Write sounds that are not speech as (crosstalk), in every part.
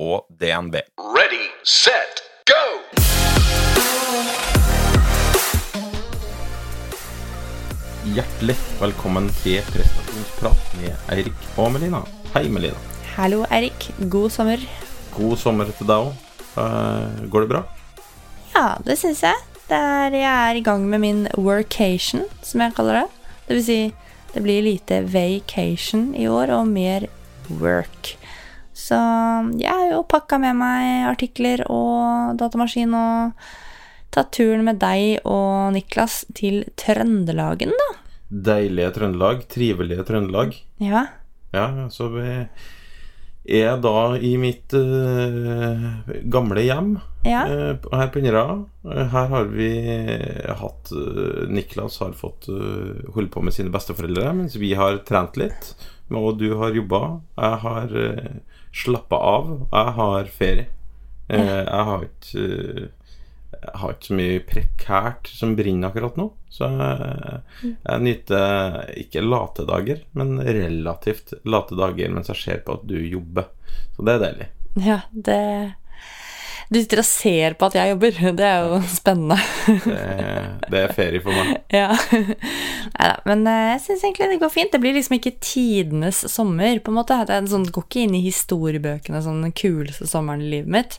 og DNB. Ready, set, go! Hjertelig velkommen til prestasjonsprat med Eirik og Melina. Hei, Melina. Hallo, Eirik. God sommer. God sommer til deg òg. går det bra? Ja, det syns jeg. Det er, jeg er i gang med min workation, som jeg kaller det. Det vil si, det blir lite vacation i år, og mer work. Så jeg har jo pakka med meg artikler og datamaskin og tatt turen med deg og Niklas til Trøndelagen, da. Deilige Trøndelag. Trivelige Trøndelag. Ja. Ja, så vi er da i mitt uh, gamle hjem Ja. uh, her på Inderøya. Uh, her har vi hatt Niklas har fått holde på med sine besteforeldre, mens vi har trent litt. Og du har jobba. Jeg har uh, slappa av. Jeg har ferie. Jeg har ikke jeg har ikke så mye prekært som brenner akkurat nå. Så jeg, jeg nyter ikke late dager, men relativt late dager mens jeg ser på at du jobber. Så det er deilig. Ja, det Du sitter og ser på at jeg jobber. (laughs) Det er jo spennende. Det, det er ferie for meg. (laughs) Ja. Nei da. Men eh, jeg syns egentlig det går fint. Det blir liksom ikke tidenes sommer, på en måte. Det er en sånn, går ikke inn i historiebøkene som den kuleste sommeren i livet mitt.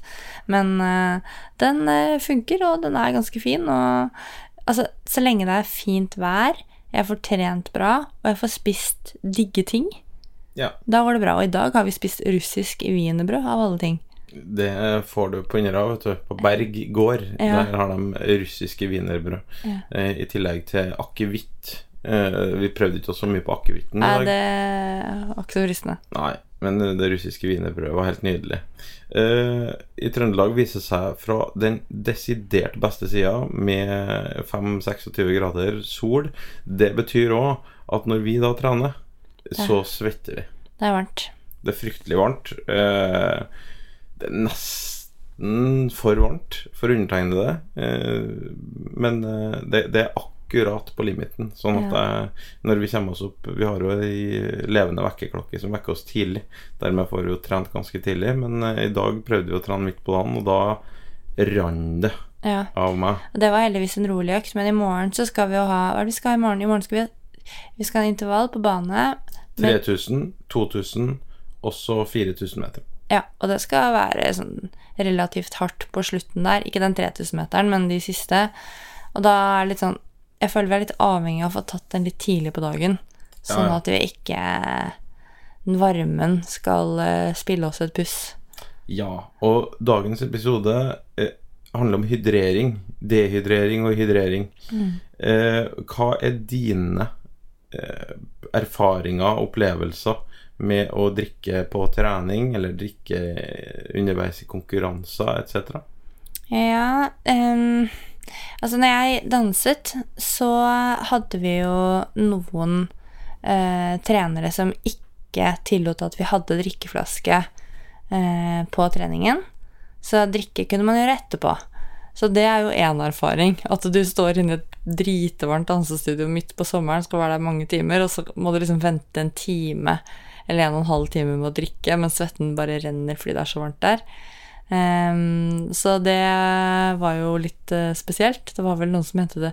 Men uh, den uh, funker, og den er ganske fin. Og altså, så lenge det er fint vær, jeg får trent bra, og jeg får spist digge ting, Ja. da går det bra. Og i dag har vi spist russisk wienerbrød, av alle ting. Det får du på Inderøy, vet du. På Berg gård. Ja. Der har de russiske wienerbrød. Ja. Eh, I tillegg til akevitt. Eh, vi prøvde ikke så mye på akevitten i dag. det var ikke så fristende. Nei, men det russiske wienerbrødet var helt nydelig. Eh, I Trøndelag viser seg fra den desidert beste sida, med 5-26 grader sol. Det betyr òg at når vi da trener, så svetter vi. Det er varmt. Det er fryktelig varmt. Eh, det er nesten for varmt for undertegnede. Eh, men eh, det, det er akkurat på limiten. Sånn at jeg, når vi kommer oss opp Vi har jo ei levende vekkerklokke som vekker oss tidlig. Dermed får vi jo trent ganske tidlig. Men eh, i dag prøvde vi å trene midt på dagen, og da rant det Ja. av meg. Og Det var heldigvis en rolig økt, men i morgen så skal vi jo ha Hva er det vi skal ha i morgen? I morgen skal vi Vi skal ha en intervall på bane. Men, 3000, 2000 og så 4000 meter. Ja, og det skal være sånn relativt hardt på slutten der. Ikke den 3000-meteren, men de siste. Og da er det litt sånn Jeg føler vi er litt avhengig av å få tatt den litt tidlig på dagen. Sånn Ja, ja. at vi ikke Den varmen skal eh, spille oss et puss. Ja, og dagens episode eh, handler om hydrering. Dehydrering og hydrering. Eh, hva er dine eh, erfaringer og opplevelser med å drikke på trening, eller drikke underveis i konkurranser etc.? Ja um, Altså, når jeg danset, så hadde vi jo noen uh, trenere som ikke tillot at vi hadde drikkeflaske uh, på treningen. Så drikke kunne man gjøre etterpå. Så det er jo én erfaring. At du står inne i et dritvarmt dansestudio midt på sommeren, skal være der mange timer, og så må du liksom vente en time eller en og en halv time med å drikke, men svetten bare renner fordi det er så varmt der. Um, så det var jo litt uh, spesielt. Det var vel noen som mente det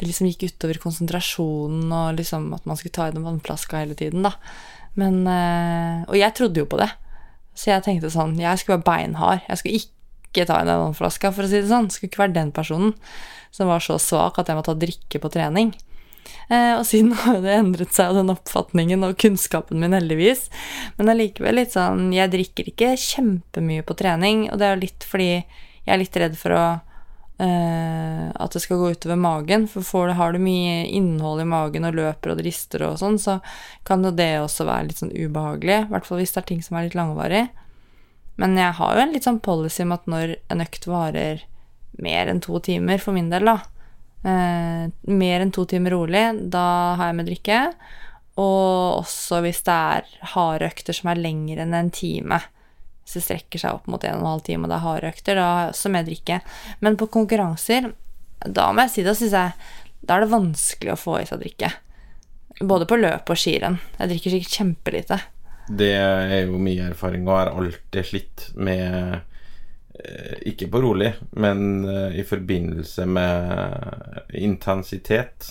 Det liksom gikk utover konsentrasjonen og liksom at man skulle ta i den vannflaska hele tiden, da. Men uh, Og jeg trodde jo på det. Så jeg tenkte sånn Jeg skulle være beinhard. Jeg skulle ikke ta i den vannflaska, for å si det sånn. Skulle ikke være den personen som var så svak at jeg måtte ha drikke på trening. Eh, og siden (laughs) har det endret seg, den oppfatningen og kunnskapen min, heldigvis. Men allikevel litt sånn Jeg drikker ikke kjempemye på trening, og det er jo litt fordi jeg er litt redd for å eh, At det skal gå utover magen. For får du, har du mye innhold i magen og løper og drister rister og sånn, så kan jo det også være litt sånn ubehagelig. I hvert fall hvis det er ting som er litt langvarig. Men jeg har jo en litt sånn policy om at når en økt varer mer enn to timer, for min del, da eh, Mer enn to timer rolig, da har jeg med drikke. Og også hvis det er harde økter som er lengre enn en time. Hvis det strekker seg opp mot en og en halv time, og det er harde økter, da har jeg også med drikke. Men på konkurranser, da må jeg si det, syns jeg Da er det vanskelig å få i seg drikke. Både på løp og skirenn. Jeg drikker sikkert kjempelite. Det er jo mye erfaring, og har alltid slitt med Ikke på rolig, men eh, i forbindelse med intensitet.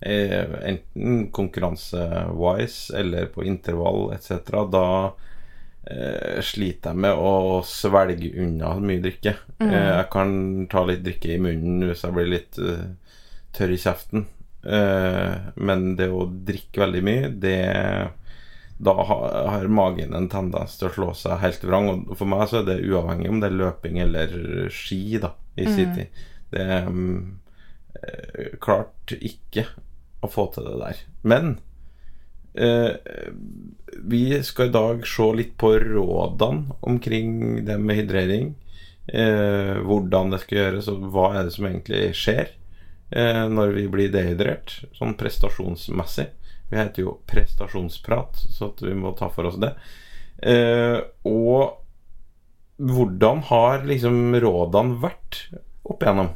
eh, Enten konkurranse-wise eller på intervall etc. Da eh, sliter jeg med å svelge unna mye drikke. Mm. jeg kan ta litt drikke i munnen hvis jeg blir litt eh, tørr i kjeften. Eh, men det å drikke veldig mye, det da har magen en tendens til å slå seg helt vrang. Og for meg så er det uavhengig om det er løping eller ski da, i sin tid. Det er mm, eh, klart ikke å få til det der. Men uh, vi skal i dag se litt på rådene omkring det med hydrering. Uh, hvordan det skal gjøres, og hva er det som egentlig skjer uh, når vi blir dehydrert, sånn prestasjonsmessig. Vi heter jo prestasjonsprat, så vi må ta for oss det. Eh, og hvordan har liksom rådene vært opp igjennom?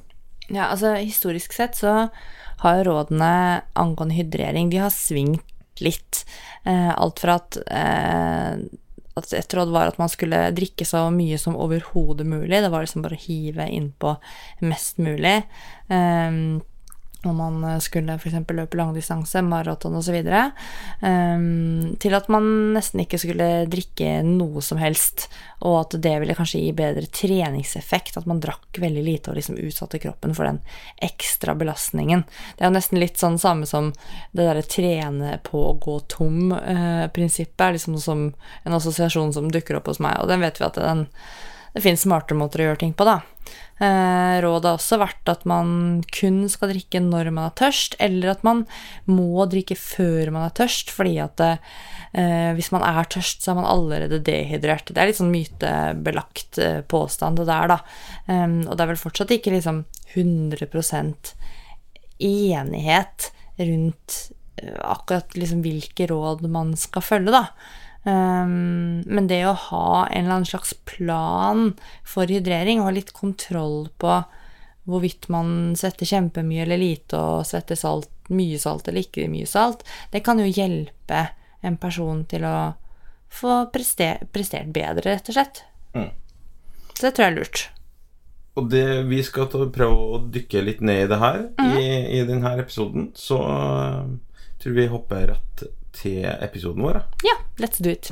Ja, altså historisk sett så har rådene angående hydrering, de har svingt litt. Eh, alt fra at, eh, at et råd var at man skulle drikke så mye som overhodet mulig. Det var liksom bare å hive innpå mest mulig. Eh, når man skulle f.eks. løpe langdistanse, maraton osv. Um, til at man nesten ikke skulle drikke noe som helst, og at det ville kanskje gi bedre treningseffekt, at man drakk veldig lite og liksom utsatte kroppen for den ekstra belastningen. Det er jo nesten litt sånn samme som det derre trene på å gå tom-prinsippet, er liksom som en assosiasjon som dukker opp hos meg, og den vet vi at den det finnes smartere måter å gjøre ting på, da. Eh, rådet har også vært at man kun skal drikke når man er tørst, eller at man må drikke før man er tørst, fordi at eh, hvis man er tørst, så er man allerede dehydrert. Det er litt sånn mytebelagt eh, påstand, det der, da. Um, og det er vel fortsatt ikke liksom 100 enighet rundt eh, akkurat liksom hvilke råd man skal følge, da. Um, men det å ha en eller annen slags plan for hydrering, og ha litt kontroll på hvorvidt man svetter kjempemye eller lite, og svetter salt, mye salt eller ikke mye salt, det kan jo hjelpe en person til å få prester, prestert bedre, rett og slett. Mm. Så det tror jeg er lurt. Og det, vi skal ta, prøve å dykke litt ned i det her i, i denne episoden. Så uh, tror vi hopper rett til episoden vår. Ja, let's do it.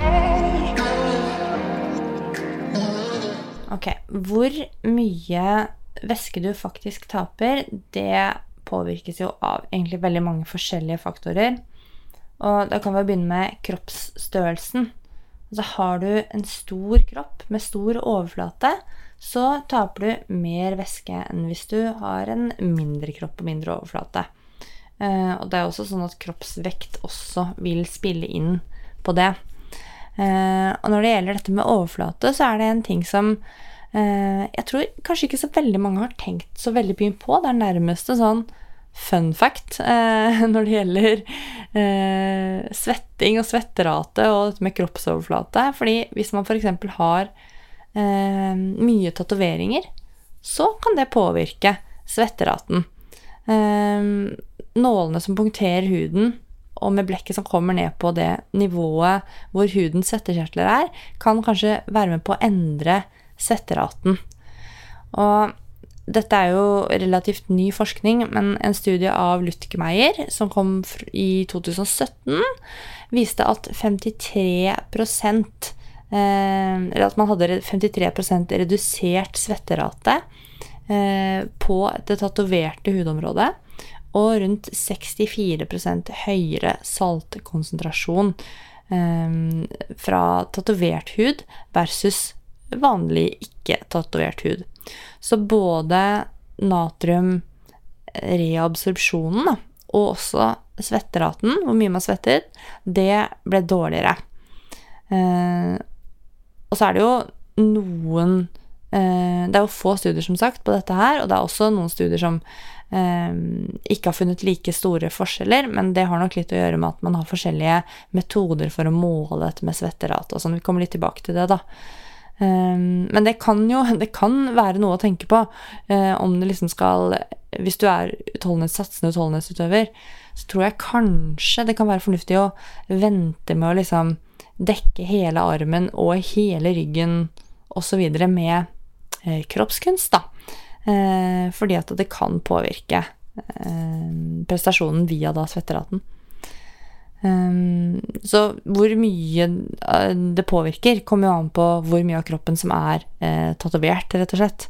Ok, hvor mye væske du faktisk taper, det påvirkes jo av egentlig veldig mange forskjellige faktorer. Og da kan vi begynne med kroppsstørrelsen. Altså har du en stor kropp med stor overflate, så taper du mer væske enn hvis du har en mindre kropp og mindre overflate. Eh, og det er også sånn at kroppsvekt også vil spille inn på det. Eh, og når det gjelder dette med overflate, så er det en ting som eh, jeg tror kanskje ikke så veldig mange har tenkt så veldig mye på. Det er nærmest en sånn fun fact (laughs) når det gjelder svetting og svetterate og dette med kroppsoverflate. Fordi hvis man f.eks. har mye tatoveringer, så kan det påvirke svetteraten. Nålene som punkterer huden, og med blekket som kommer ned på det nivået hvor hudens svettekjertler er, kan kanskje være med på å endre svetteraten. Og dette er jo relativt ny forskning, men en studie av Lutkemeyer som kom i 2017, viste at 53 eh, Eller at man hadde re- 53 redusert svetterate eh, på det tatoverte hudområdet, og rundt 64 høyere saltkonsentrasjon eh, fra tatovert hud versus vanlig ikke-tatovert hud. Så både natriumreabsorpsjonen da, og også svetteraten, hvor mye man svettet, det ble dårligere. Eh, og så er det jo noen eh, Det er jo få studier, som sagt, på dette her, og det er også noen studier som eh, ikke har funnet like store forskjeller, men det har nok litt å gjøre med at man har forskjellige metoder for å måle dette med svetterate og sånn. Vi kommer litt tilbake til det, da. Um, men det kan jo (laughs) det kan være noe å tenke på uh, om det liksom skal Hvis du er utholdenhets, satsende utholdenhetsutøver, så tror jeg kanskje det kan være fornuftig å vente med å liksom dekke hele armen og hele ryggen osv. med uh, kroppskunst, da. Uh, fordi at det kan påvirke prestasjonen via da svetteraten. Um, så hvor mye eh, det påvirker, kommer jo an på hvor mye av kroppen som er eh, tatovert, rett og slett.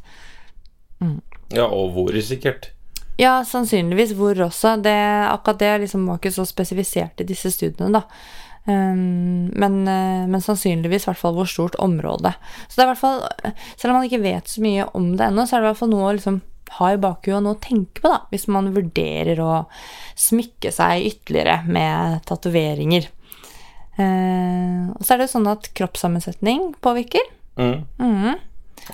Mm. Ja, og hvor sikkert. Ja, sannsynligvis hvor også. Det, akkurat det liksom var ikke så spesifisert i disse studiene, da. Um, men, eh, men, sannsynligvis hvert fall hvor stort område. Så det er i hvert fall, selv om man ikke vet så mye om det ennå, så er det i hvert fall noe å liksom ha i bakhuet noe å tenke på, da, hvis man vurderer å smykke seg ytterligere med tatoveringer. Eh, og så er det jo sånn at kroppssammensetning påvirker. Mm. Mm.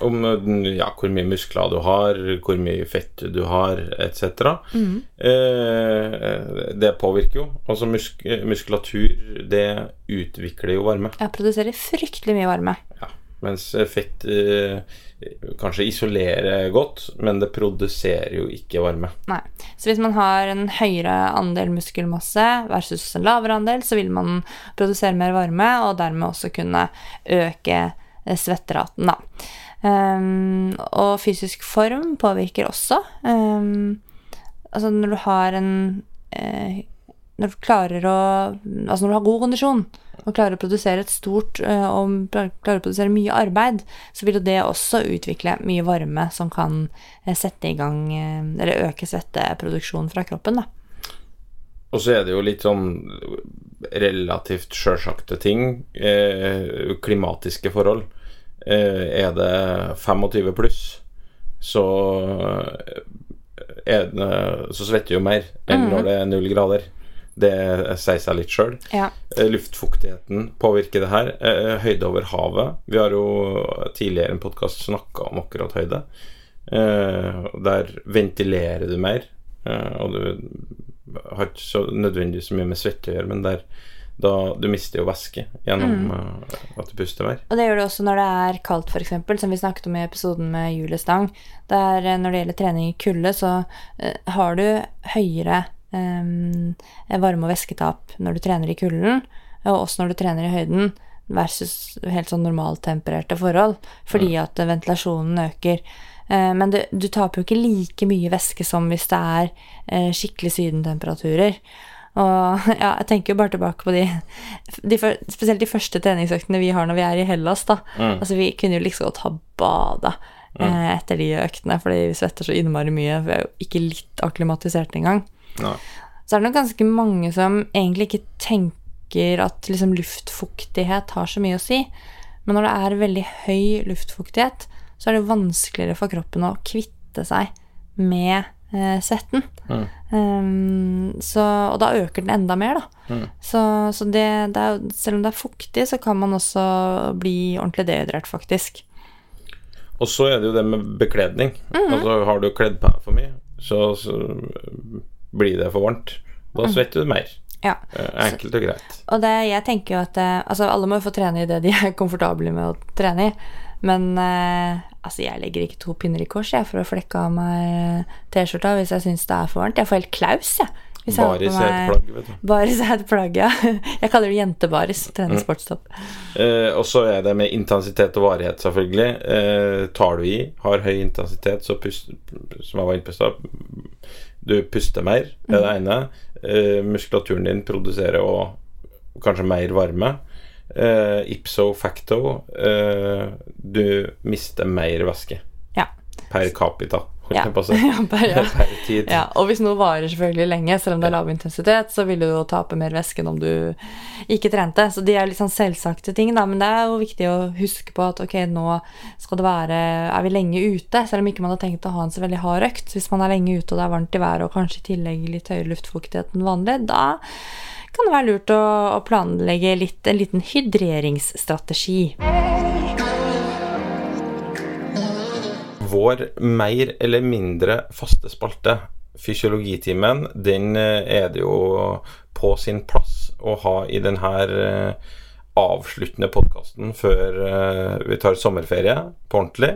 Om ja, hvor mye muskler du har, hvor mye fett du har, etc. Mm. Eh, det påvirker jo. Altså musk muskulatur, det utvikler jo varme. Ja, produserer fryktelig mye varme. Ja, mens fett eh, kanskje isolerer godt, men det produserer jo ikke varme. Nei. Så hvis man har en høyere andel muskelmasse versus en lavere andel, så vil man produsere mer varme, og dermed også kunne øke eh, svetteraten, da. Um, og fysisk form påvirker også. Um, altså når du har en uh, Når du klarer å Altså når du har god kondisjon, og klarer å produsere et stort uh, og klarer å produsere mye arbeid, så vil jo det også utvikle mye varme som kan eh, sette i gang eh, Eller øke svetteproduksjonen fra kroppen, da. Og så er det jo litt sånn relativt sjølsagte ting. Eh, klimatiske forhold. Eh, er det 25 pluss, så er det, så svetter jo mer enn mm. når det er null grader. Det sier seg litt sjøl. Ja. Eh, luftfuktigheten påvirker det her. Eh, høyde over havet. Vi har jo tidligere i en podkast snakka om akkurat høyde. Eh, der ventilerer du mer, og du har ikke så nødvendigvis så mye med svette å gjøre, men der da du mister jo væske gjennom mm. at du puster mer. Og det gjør du også når det er kaldt, f.eks., som vi snakket om i episoden med Julie Stang. Der når det gjelder trening i kulde, så uh, har du høyere um, varme- og væsketap når du trener i kulden, og også når du trener i høyden, versus helt sånn normaltempererte forhold, fordi mm. at ventilasjonen øker. Uh, men du, du taper jo ikke like mye væske som hvis det er uh, skikkelig sydentemperaturer. Og (laughs) ja, jeg tenker jo bare tilbake på de, de Spesielt de første treningsøktene vi har når vi er i Hellas, da. Mm. Altså, vi kunne jo liksom godt ha bada mm. eh, etter de øktene, fordi vi svetter så innmari mye. Vi er jo ikke litt akklimatisert engang. Nei. Så er det nok ganske mange som egentlig ikke tenker at liksom luftfuktighet har så mye å si. Men når det er veldig høy luftfuktighet, så er det vanskeligere for kroppen å kvitte seg med eh, svetten. Mm. Um, så, og da øker den enda mer, da. Mm. Så, så det, det er, selv om det er fuktig, så kan man også bli ordentlig dehydrert, faktisk. Og så er det jo det med bekledning. Mm -hmm. Altså Har du kledd på deg for mye, så, så blir det for varmt. Da mm. svetter du mer. Ja. Eh, enkelt og greit. Og det, jeg tenker jo at eh, altså, alle må jo få trene i det de er komfortable med å trene i. Men eh, altså, jeg legger ikke to pinner i kors jeg, for å flekke av meg T-skjorta hvis jeg syns det er for varmt. Jeg får helt klaus, jeg. Baris er et plagg, vet du. Baris er et plagg, ja. (laughs) Jeg kaller det jentebaris. Trener mm. Eh, og så er det med intensitet og varighet, selvfølgelig. Eh, tar du i, har høy intensitet, så pust, som jeg var inne på stad du puster mer, det er det ene. Eh, muskulaturen din produserer og kanskje mer varme. Uh, ipso facto uh, du mister mer væske ja. per capita. Ja, (laughs) ja. (laughs) per tid. Ja, og hvis noe varer selvfølgelig lenge, selv om det er lav intensitet, så vil du jo tape mer væske enn om du ikke trente. Så de er litt sånn selvsagte ting, da, men det er jo viktig å huske på at ok, nå skal det være Er vi lenge ute, selv om ikke man har tenkt å ha en så veldig hard økt. Hvis man er lenge ute og det er varmt i været og kanskje i tillegg litt høyere luftfuktighet enn vanlig, da kan det være lurt å, planlegge litt, en liten hydreringsstrategi. vår mer eller mindre faste spalte, Fysiologitimen, den eh, er det jo på sin plass å ha i denne eh, avsluttende podkasten før eh, vi tar sommerferie på ordentlig.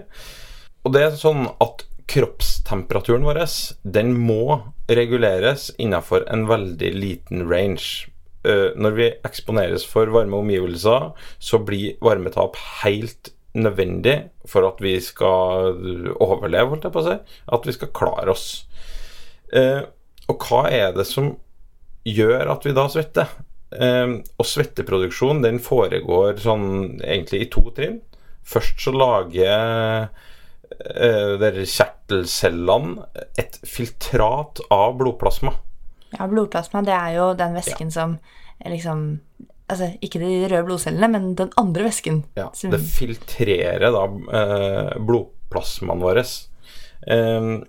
Og det er sånn at kroppstemperaturen vår den må reguleres innenfor en veldig liten range. Eh, Når vi eksponeres for varme omgivelser, så blir varmetap helt nødvendig for at vi skal overleve, holdt jeg på å si. At vi skal klare oss. Eh, Og hva er det som gjør at vi da svetter? Eh, Og svetteproduksjon den foregår sånn egentlig i to trinn. Først så lager eh, der kjertelcellene et filtrat av blodplasma. Ja, blodplasma, det er jo den væsken som er liksom Altså ikke de røde blodcellene, men den andre væsken. Ja, som- det filtrerer da eh, blodplasmaen vår. Eh,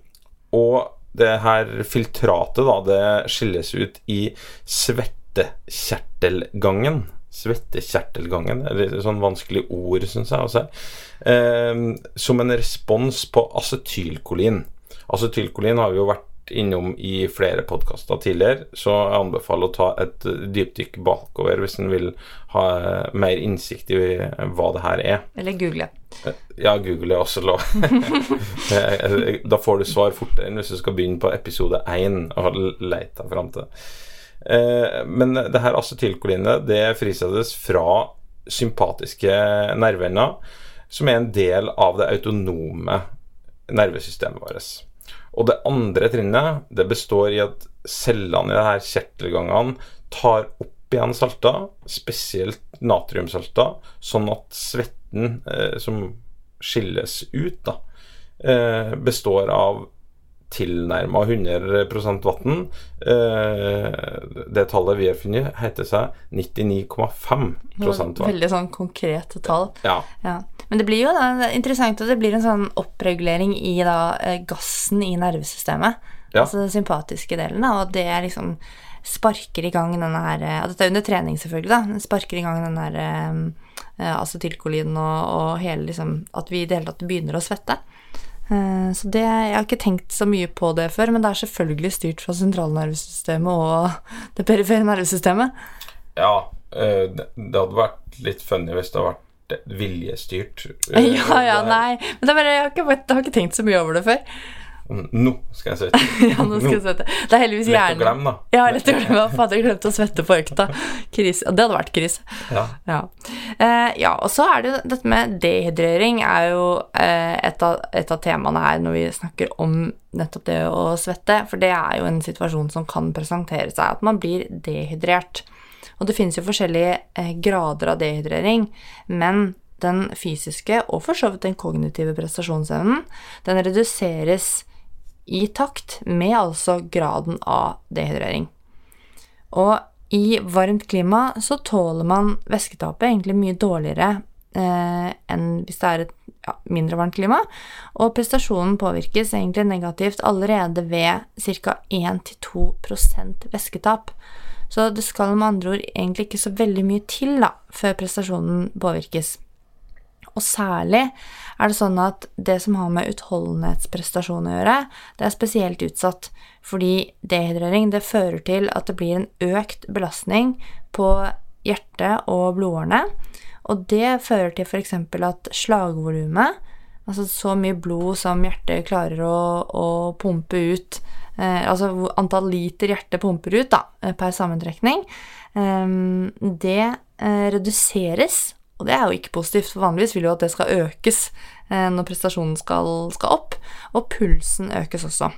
og det her filtratet, da, det skilles ut i svettekjertelgangen. Svettekjertelgangen, eller sånn vanskelig ord, syns jeg også. Eh, som en respons på acetylkolin. Acetylkolin har vi jo vært innom i flere podkaster tidligere, så jeg anbefaler å ta et dypdykk bakover hvis en vil ha eh, mer innsikt i hva det her er. Eller google. Ja, Google er også lov. (laughs) Eh, da får du svar fortere enn hvis du skal begynne på episode 1 og lete deg fram til det. Eh, Men det her acetylkolinet det frisettes fra sympatiske nerveender, som er en del av det autonome nervesystemet vårt. Og det andre trinnet det består i at cellene i det her kjertelgangene tar opp igjen salter, spesielt natriumsalter, sånn at svetten eh, som skilles ut, da, eh, består av tilnærma 100 vann. Eh, det tallet vi har funnet, heter seg 99,5% vann. Veldig sånn konkrete tall. Ja. Ja. Men det blir jo da, er interessant at det blir en sånn oppregulering i da, eh, gassen i nervesystemet. Ja. Altså den sympatiske delen, da, og det liksom sparker i gang den her Og Dette er under trening, selvfølgelig, da. Sparker i gang den her eh, eh, acetylkolinen og, og hele liksom At vi i det hele tatt begynner å svette. Eh, Så det, Jeg har ikke tenkt så mye på det før, men det er selvfølgelig styrt fra sentralnervesystemet og (laughs) det perifere nervesystemet. ja eh, det, hadde vært litt funny hvis det hadde vært viljestyrt. eh, (laughs) Ja, ja, nei. Men det bare, jeg, har ikke, jeg har ikke tenkt så mye over det før. Nå skal jeg svette. (laughs) Ja, nå skal jeg svette. Det er heldigvis Lett å hjernen. glemme, da. Ja, lett å glemme. Fader, jeg glemte å svette på økta. Krise. Det hadde vært krise. Ja. Ja. Eh, ja, og så er det dette med dehydrering er jo eh, et, av, et av temaene her når vi snakker om nettopp det å svette, for det er jo en situasjon som kan presentere seg, at man blir dehydrert. Og det finnes jo forskjellige eh, grader av dehydrering, men den fysiske og for så vidt den kognitive prestasjonsevnen, den reduseres i takt med altså graden av dehydrering. Og i varmt klima så tåler man væsketapet egentlig mye dårligere eh, enn hvis det er et ja, mindre varmt klima, og prestasjonen påvirkes egentlig negativt allerede ved ca. 1-2% væsketap. Så det skal med andre ord egentlig ikke så veldig mye til da, før prestasjonen påvirkes. Og særlig er det sånn at det som har med utholdenhetsprestasjon å gjøre, det er spesielt utsatt, fordi dehydrering det fører til at det blir en økt belastning på hjertet og blodårene, og det fører til f.eks. at slagvolumet, altså så mye blod som hjertet klarer å, å pumpe ut, eh, altså antall liter hjertet pumper ut da, eh, per sammentrekning, eh, det eh, reduseres og det er jo ikke positivt, for vanligvis vil jo at det skal økes eh, når prestasjonen skal, skal opp, og pulsen økes også.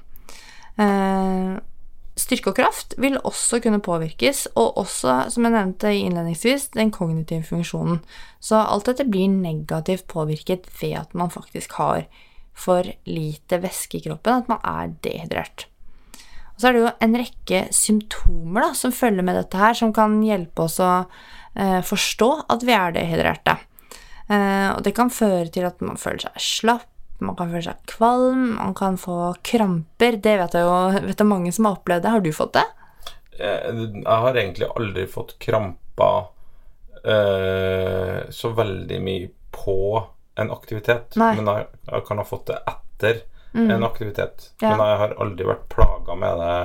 Eh, styrke og kraft vil også kunne påvirkes, og også, som jeg nevnte innledningsvis, den kognitive funksjonen. Så alt dette blir negativt påvirket ved at man faktisk har for lite væske i kroppen, at man er dehydrert. Og så er det jo en rekke symptomer da, som følger med dette her, som kan hjelpe oss å forstå at vi er dehydrerte. Eh, og det kan føre til at man føler seg slapp, man kan føle seg kvalm, man kan få kramper. Det vet jeg jo vet jeg mange som har opplevd det. Har du fått det? Eh, Jeg har egentlig aldri fått kramper eh, så veldig mye på en aktivitet. Nei. Men jeg, jeg kan ha fått det etter mm. en aktivitet. Ja. Men jeg har aldri vært plaga med det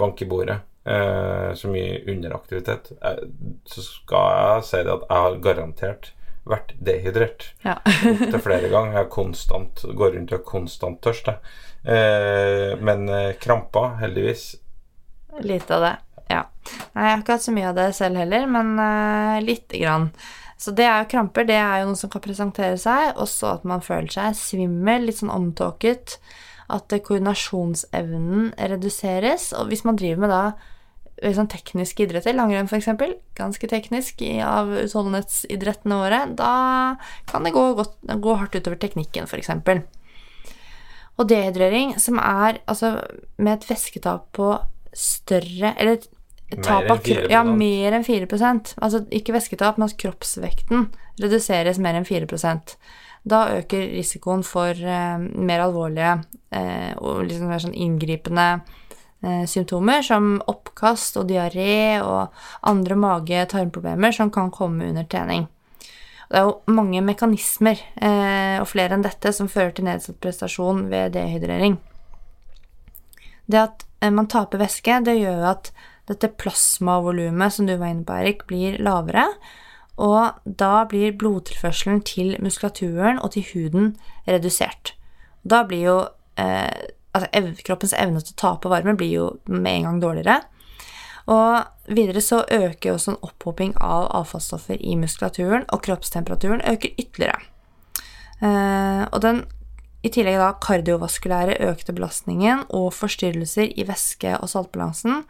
bank i bordet. Eh, så mye underaktivitet. Eh, så skal jeg si det at jeg har garantert vært dehydrert Ja. opptil flere ganger. Jeg konstant, går rundt og er konstant tørst. Eh, men eh, kramper, heldigvis. Lite av det. Ja. Nei, jeg har ikke hatt så mye av det selv heller, men uh, lite grann. Så det er jo kramper, det er jo noe som kan presentere seg. Også at man føler seg svimmel, litt sånn omtåket. At koordinasjonsevnen reduseres. Og hvis man driver med da sånn tekniske idretter, langrenn f.eks., ganske teknisk av utholdenhetsidrettene våre, da kan det gå, godt, gå hardt utover teknikken, f.eks. Og dehydrering, som er altså med et væsketap på større Eller et tap av kropp, Ja, mer enn 4 Altså ikke væsketap, men at kroppsvekten reduseres mer enn 4 Da øker risikoen for eh, mer alvorlige eh, og liksom mer sånn inngripende eh, symptomer som oppkast og diaré og andre mage-tarmproblemer som kan komme under trening. Det er jo mange mekanismer, og flere enn dette, som fører til nedsatt prestasjon ved dehydrering. Det at man taper væske, det gjør at dette plasmavolumet som du var inne på, Erik, blir lavere. Og da blir blodtilførselen til muskulaturen og til huden redusert. Da blir jo eh, altså kroppens evne til å tape varme blir jo med en gang dårligere. Og videre så øker også en opphoping av avfallsstoffer i muskulaturen, og kroppstemperaturen øker ytterligere. Eh, og den i tillegg da kardiovaskulære økte belastningen og forstyrrelser i væske- og saltbalansen,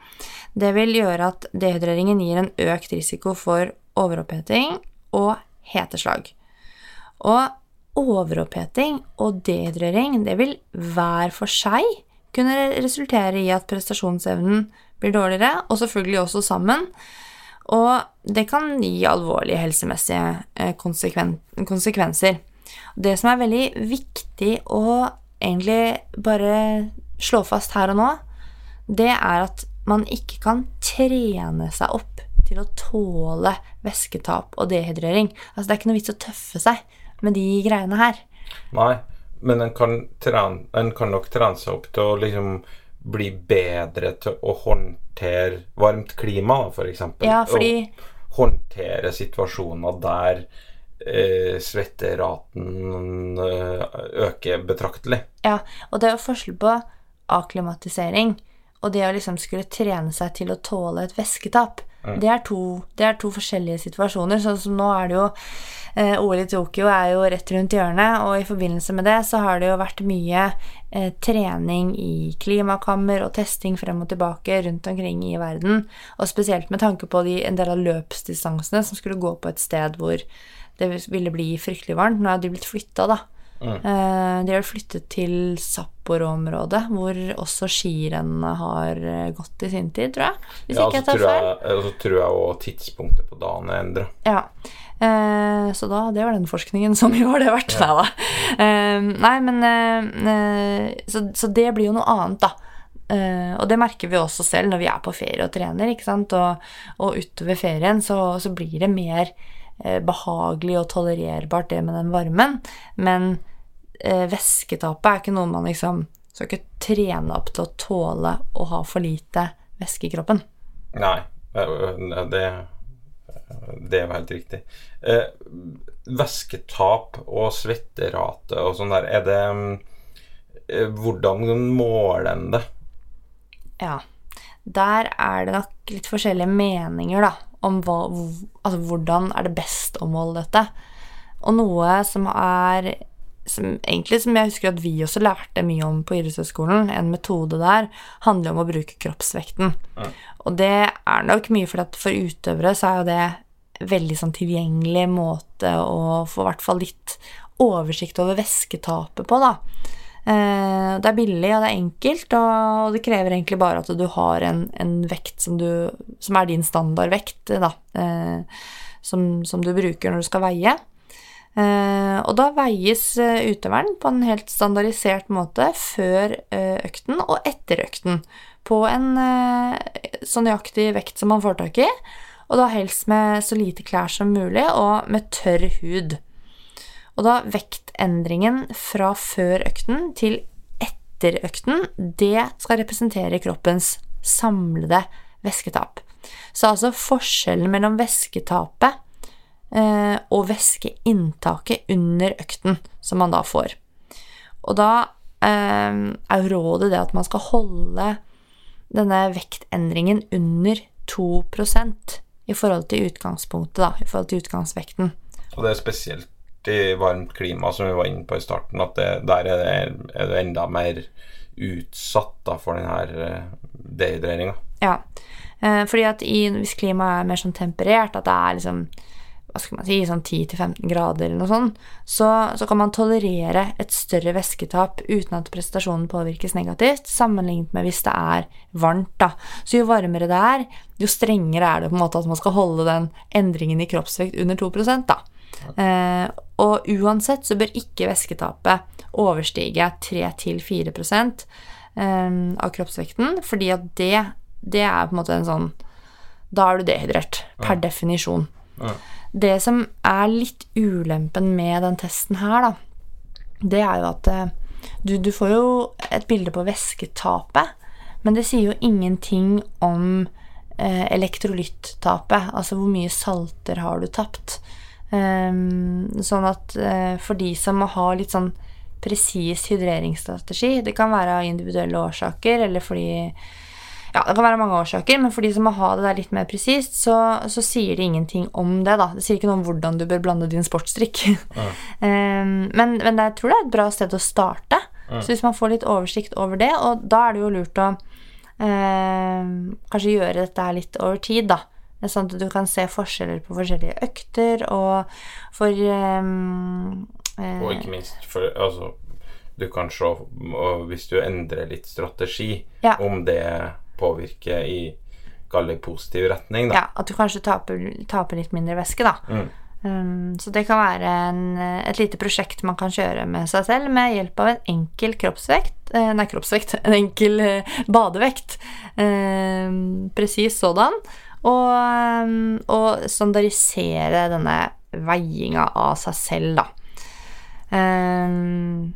det vil gjøre at dehydreringen gir en økt risiko for overoppheting og heteslag. Og overoppheting og dehydrering, det vil hver for seg kunne resultere i at prestasjonsevnen blir dårligere, og selvfølgelig også sammen. Og det kan gi alvorlige helsemessige eh, konsekven konsekvenser. Det som er veldig viktig å egentlig bare slå fast her og nå, det er at man ikke kan trene seg opp til å tåle væsketap og dehydrering. Altså, det er ikke noe vits å tøffe seg med de greiene her. Nei, men en kan, trene, en kan nok trene seg opp til å liksom bli bedre til å håndtere varmt klima, da, for eksempel. Ja, fordi Og håndtere situasjoner der eh, svetteraten eh, øker betraktelig. Ja, og det er jo forskjell på akklimatisering og det å liksom skulle trene seg til å tåle et væsketap. Det, er to, det er to forskjellige situasjoner. Sånn som nå er det jo eh, OL i Tokyo er jo rett rundt hjørnet, og i forbindelse med det så har det jo vært mye eh, trening i klimakammer og testing frem og tilbake rundt omkring i verden. Og spesielt med tanke på de, en del av løpsdistansene som skulle gå på et sted hvor det ville bli fryktelig varmt. Nå er de blitt flytta, da. Eh, de har flyttet til Sapporo-området, hvor også skirennene har eh, gått i sin tid, tror jeg. Hvis Ja, ikke jeg tar tror feil. og så tror jeg også tidspunktet på dagen er endra. Ja. Eh, så da, det var den forskningen som jo har det vært. Nei da. Eh, nei, men eh, eh, så, så det blir jo noe annet, da. Eh, og det merker vi også selv når vi er på ferie og trener. ikke sant? Og, og utover ferien så, så blir det mer eh, behagelig og tolererbart, det med den varmen. Men eh, væsketapet er ikke noe man liksom skal ikke trene opp til å tåle å ha for lite væske i kroppen. Nei, eh, det, det er jo helt riktig. Eh, væsketap og svetterate og sånn der, er det mm, eh, Hvordan måler en det? Ja. Der er det nok litt forskjellige meninger, da, om hva, altså, hvordan er det best å måle dette. Og noe som er som, Egentlig som jeg husker at vi også lærte mye om på idrettshøyskolen, en metode der, handler om å bruke kroppsvekten. Og det er nok mye fordi at for utøvere så er jo det veldig sånn tilgjengelig måte å få i hvert fall litt oversikt over væsketapet på, da. Eh, Det er billig, og det er enkelt, og det krever egentlig bare at du har en, en vekt som, du, som er din standardvekt, da, eh, som, som du bruker når du skal veie. Eh, og da veies eh, utøveren på en helt standardisert måte før eh, økten og etter økten, på en så nøyaktig vekt som man får tak i, og da helst med så lite klær som mulig, og med tørr hud. Og da vektendringen fra før økten til etter økten, det skal representere kroppens samlede væsketap. Så altså forskjellen mellom væsketapet og væskeinntaket under økten som man da får. Og da eh, er jo rådet det at man skal holde denne vektendringen under 2% i forhold til utgangspunktet, da, i forhold til utgangsvekten. Og det er spesielt i varmt klima, som vi var inne på i starten, at det, der er det, er det enda mer utsatt da, for denne dehydreringa. Ja, eh, fordi at i, hvis klimaet er mer sånn temperert, at det er liksom hva skal man si, sånn 10-15 grader eller noe sånt, så, så, kan man tolerere et større væsketap uten at prestasjonen påvirkes negativt, sammenlignet med hvis det er varmt. da. Så jo varmere det er, jo strengere er det på en måte at man skal holde den endringen i kroppsvekt under 2 da. Eh, og uansett så bør ikke væsketapet overstige 3-4 eh, av kroppsvekten, fordi at det, det er på en måte en sånn Da er du dehydrert, per ja. definisjon. Ja. Det som er litt ulempen med den testen her, da, det er jo at eh, du, du får jo et bilde på væsketapet, men det sier jo ingenting om eh, elektrolyttapet. Altså hvor mye salter har du tapt. Um, sånn at uh, for de som må ha litt sånn presis hydreringsstrategi Det kan være av individuelle årsaker, eller fordi Ja, det kan være mange årsaker, men for de som må ha det der litt mer presist, så, så, sier det ingenting om det, da. Det sier ikke noe om hvordan du bør blande din sportsdrikk. Ja. um, (laughs) men, men, jeg tror det er et bra sted å starte. Ja. Så hvis man får litt oversikt over det, og da er det jo lurt å um, kanskje gjøre dette litt over tid, da. Sånn at du kan se forskjeller på forskjellige økter, og for um, Og ikke minst for Altså, du kan se hvis du endrer litt strategi, ja. om det påvirker i Kall positiv retning, da. Ja, at du kanskje taper, taper litt mindre væske, da. Mm. Um, så det kan være en, et lite prosjekt man kan kjøre med seg selv med hjelp av en enkel kroppsvekt eh, Nei, kroppsvekt. (laughs) En enkel eh, badevekt. Eh, Presis sådan og, um, og standardisere denne veiinga av seg selv, da. Um,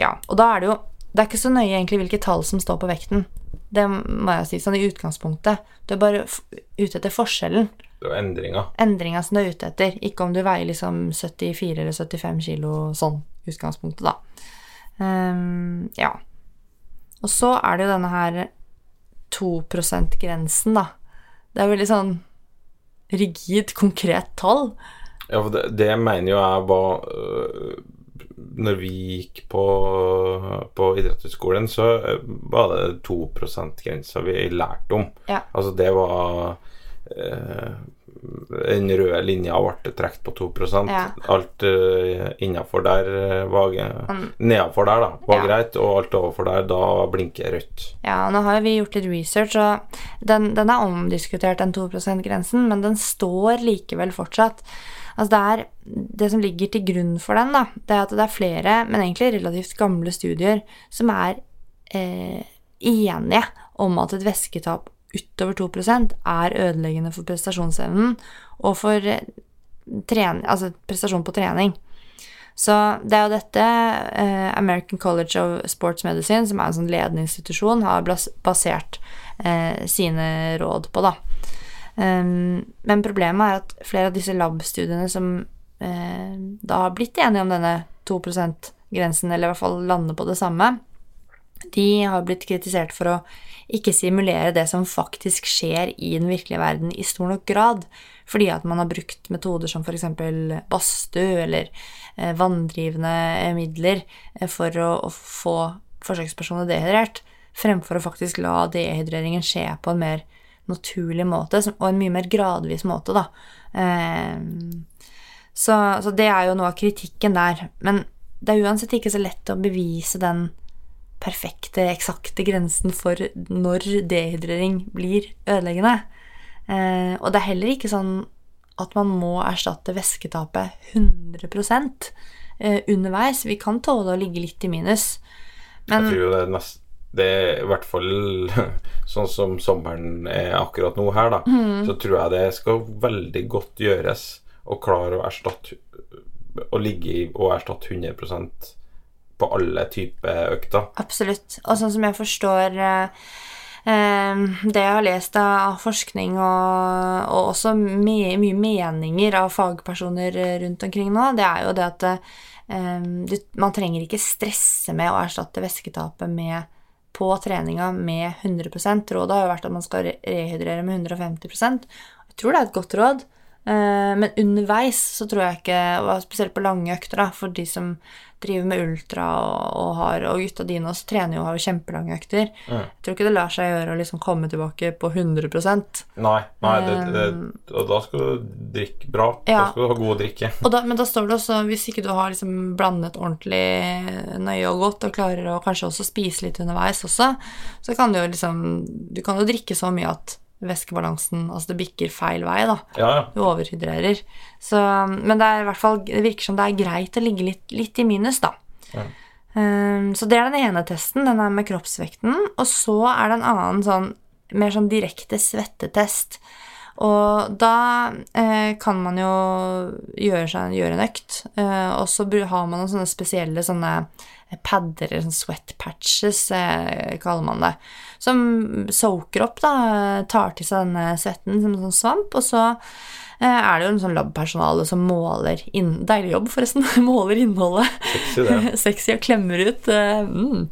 ja, og da er det jo Det er ikke så nøye egentlig hvilke tall som står på vekten. Det må jeg si sånn i utgangspunktet. Du er bare ute etter forskjellen. Det er endringa. Endringa som du er ute etter. Ikke om du veier liksom 74 eller 75 kilo sånn utgangspunktet, da. Um, ja. Og så er det jo denne her 2 %-grensen, da. Det er veldig sånn rigid, konkret tall. Ja, for det, det mener jo jeg var øh, Når vi gikk på, på idrettshøyskolen, så øh, var det 2 %-grensa vi lærte om. Ja. Altså, det var eh, den røde linja ble trukket på 2 ja. Alt eh, innafor der eh, var mm. Nedafor der, da, var ja. greit, og alt overfor der, da blinker rødt. Ja, nå har vi gjort litt research, og den, den er omdiskutert, den 2 %-grensen, men den står likevel fortsatt. Altså det, er, det som ligger til grunn for den, da, det er at det er flere, men egentlig relativt gamle studier, som er eh, enige om at et væsketap utover 2% er ødeleggende for prestasjonsevnen og for eh, trening, altså prestasjon på trening. Så det er jo dette eh, American College of Sports Medicine, som er en sånn ledende institusjon, har basert eh, sine råd på, da. Um, men problemet er at flere av disse lab-studiene som eh, da har blitt enige om denne 2 %-grensen, eller i hvert fall lander på det samme, de har blitt kritisert for å ikke simulere det som faktisk skjer i den virkelige verden i stor nok grad, fordi at man har brukt metoder som f.eks. badstue eller eh, vanndrivende midler eh, for å, å få forsøkspersoner dehydrert, fremfor å faktisk la dehydreringen skje på en mer naturlig måte, og en mye mer gradvis måte, da. Eh, så, så det er jo noe av kritikken der. Men det er uansett ikke så lett å bevise den perfekte, eksakte grensen for når dehydrering blir ødeleggende. Eh, og det er heller ikke sånn at man må erstatte væsketapet 100 eh, underveis. Vi kan tåle å ligge litt i minus. Men Jeg tror det er nest, det i hvert fall (laughs) sånn som sommeren er akkurat nå her, da, mm. så tror jeg det skal veldig godt gjøres å klare å erstatte å ligge i og erstatte 100% på alle typer økter. Absolutt. Og sånn som jeg forstår eh, eh, det jeg har lest av forskning og, og også mye, mye meninger av fagpersoner rundt omkring nå, det er jo det at eh, du, man trenger ikke stresse med å erstatte væsketapet med på treninga med 100 Rådet har jo vært at man skal rehydrere med 150% Jeg tror det er et godt råd. Eh, men underveis så tror jeg ikke, spesielt på lange økter, da, for de som driver med ultra og, har Og gutta dine også trener jo og har jo kjempelange økter. Mm. Jeg tror ikke det lar seg gjøre å liksom komme tilbake på 100 Nei, nei det, det, Um, og da skal du drikke bra. Ja. Da skal du ha god drikke. da, Men da står det også, hvis ikke du har liksom blandet ordentlig nøye og godt, og klarer å kanskje også spise litt underveis også, så kan du jo liksom Du kan jo drikke så mye at væskebalansen Altså det bikker feil vei, da. Ja. Du overhydrerer. Så, men det fall Det virker som det er greit å ligge litt, litt i minus, da. Ja. Um, så det er den ene testen, den er med kroppsvekten. Og så er det en annen sånn mer sånn direkte svettetest. Og da eh, kan man jo gjøre, seg, gjøre en økt, eh, og så har man noen sånne spesielle sånne padder, eller sånn sweat patches, eh, kaller man det, som soaker opp, da, tar til seg denne svetten som en sånn svamp, og så eh, er det jo en sånn labpersonale som måler inn, Deilig jobb, forresten. (laughs) måler innholdet. Sexy, det. (laughs) Sexy og klemmer ut. eh, mm,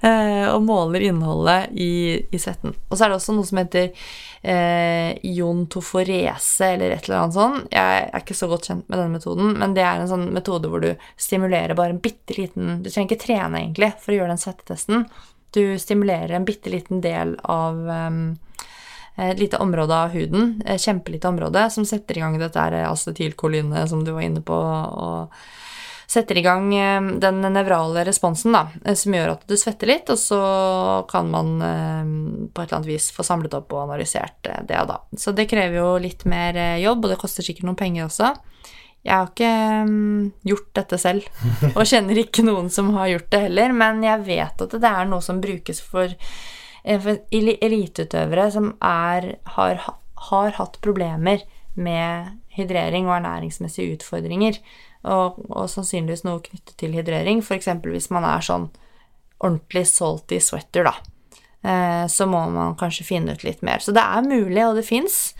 eh, og måler innholdet i, i svetten. Og så er det også noe som heter eh, jontoforese, eller et eller annet sånt. Jeg er ikke så godt kjent med denne metoden, men det er en sånn metode hvor du stimulerer bare en bitte liten Du trenger ikke trene, egentlig, for å gjøre den svettetesten. Du stimulerer en bitte liten del av um, et lite område av huden, et kjempelite område, som setter i gang dette acetylkolinet som du var inne på, og setter i gang eh, den nevrale responsen, da, eh, som gjør at du svetter litt, og så kan man eh, på et eller annet vis få samlet opp og analysert eh, det, da. Så det krever jo litt mer eh, jobb, og det koster sikkert noen penger også. Jeg har ikke mm, gjort dette selv, og kjenner ikke noen som har gjort det heller, men jeg vet at det er noe som brukes for eh, for eliteutøvere som er, har, har hatt problemer med hydrering og ernæringsmessige utfordringer, og, og sannsynligvis noe knyttet til hydrering, f.eks. hvis man er sånn ordentlig salty sweater, da. Eh, så må man kanskje finne ut litt mer. Så det er mulig, og det fins.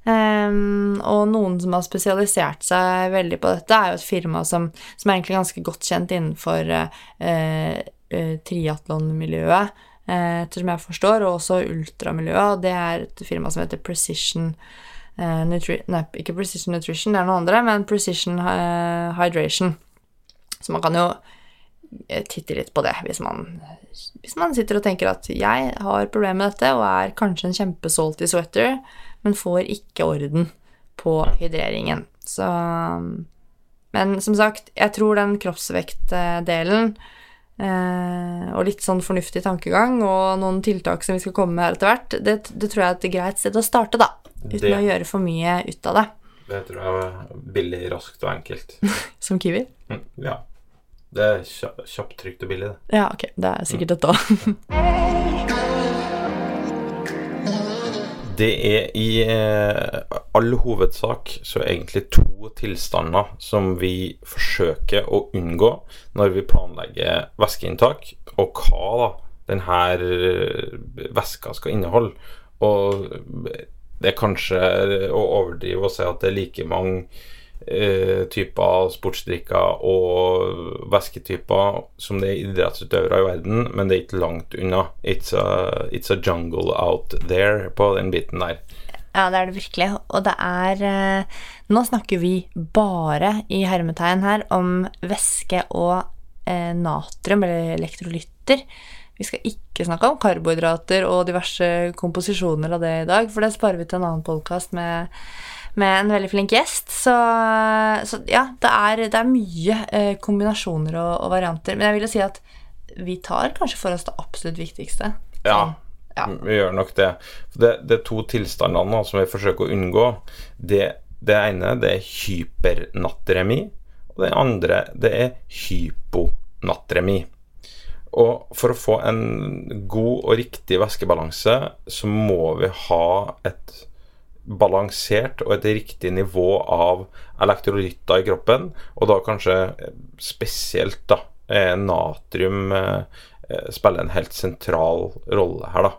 Um, og noen som har spesialisert seg veldig på dette, er jo et firma som, som er egentlig ganske godt kjent innenfor uh, uh, triatlonmiljøet, uh, ettersom jeg forstår, og også ultramiljøet, det er et firma som heter Precision uh, Nutrition Nei, ikke Precision Nutrition, det er noen andre, men Precision Hydration. Så man kan jo eh, titte litt på det hvis man, hvis man sitter og tenker at jeg har problemer med dette og er kanskje en kjempesalty sweater, men får ikke orden på hydreringen. Så Men som sagt, jeg tror den kroppsvektdelen eh, og litt sånn fornuftig tankegang og noen tiltak som vi skal komme med her etter hvert, det, det tror jeg er et greit sted å starte, da. Uten Det- å gjøre for mye ut av det. Det tror jeg er billig, raskt og enkelt. (laughs) Som Kiwi. Mm, Ja. Det er kja- kjapt, trygt og billig, det. Ja, ok. Det er sikkert dette òg. (laughs) Det er i eh, all hovedsak så egentlig to tilstander som vi forsøker å unngå når vi planlegger væskeinntak, og hva da denne væska skal inneholde. Og det er kanskje å overdrive å si at det er like mange eh, typer sportsdrikker og væsketyper som det er idrettsutøvere i verden, men det er ikke langt unna. It's a, it's a jungle out there på den biten der. Ja, det er det virkelig. Og det er eh, Nå snakker vi bare i hermetegn her om væske og eh, natrium, eller elektrolytter. Vi skal ikke snakke om karbohydrater og diverse komposisjoner av det i dag, for det sparer vi til en annen podkast med, med en veldig flink gjest. Så, så ja, det er, det er mye eh, kombinasjoner og, og varianter. Men jeg vil jo si at vi tar kanskje for oss det absolutt viktigste. Ja, Sånn, ja. vi gjør nok det. Det, det er to tilstandene som vi forsøker å unngå. Det, det ene det er hypernatremi, og det andre det er hyponatremi. Og for å få en god og riktig væskebalanse, så må vi ha et balansert og et riktig nivå av elektrolytter i kroppen, og da kanskje spesielt da eh, natrium eh, eh, spiller en helt sentral rolle her, da.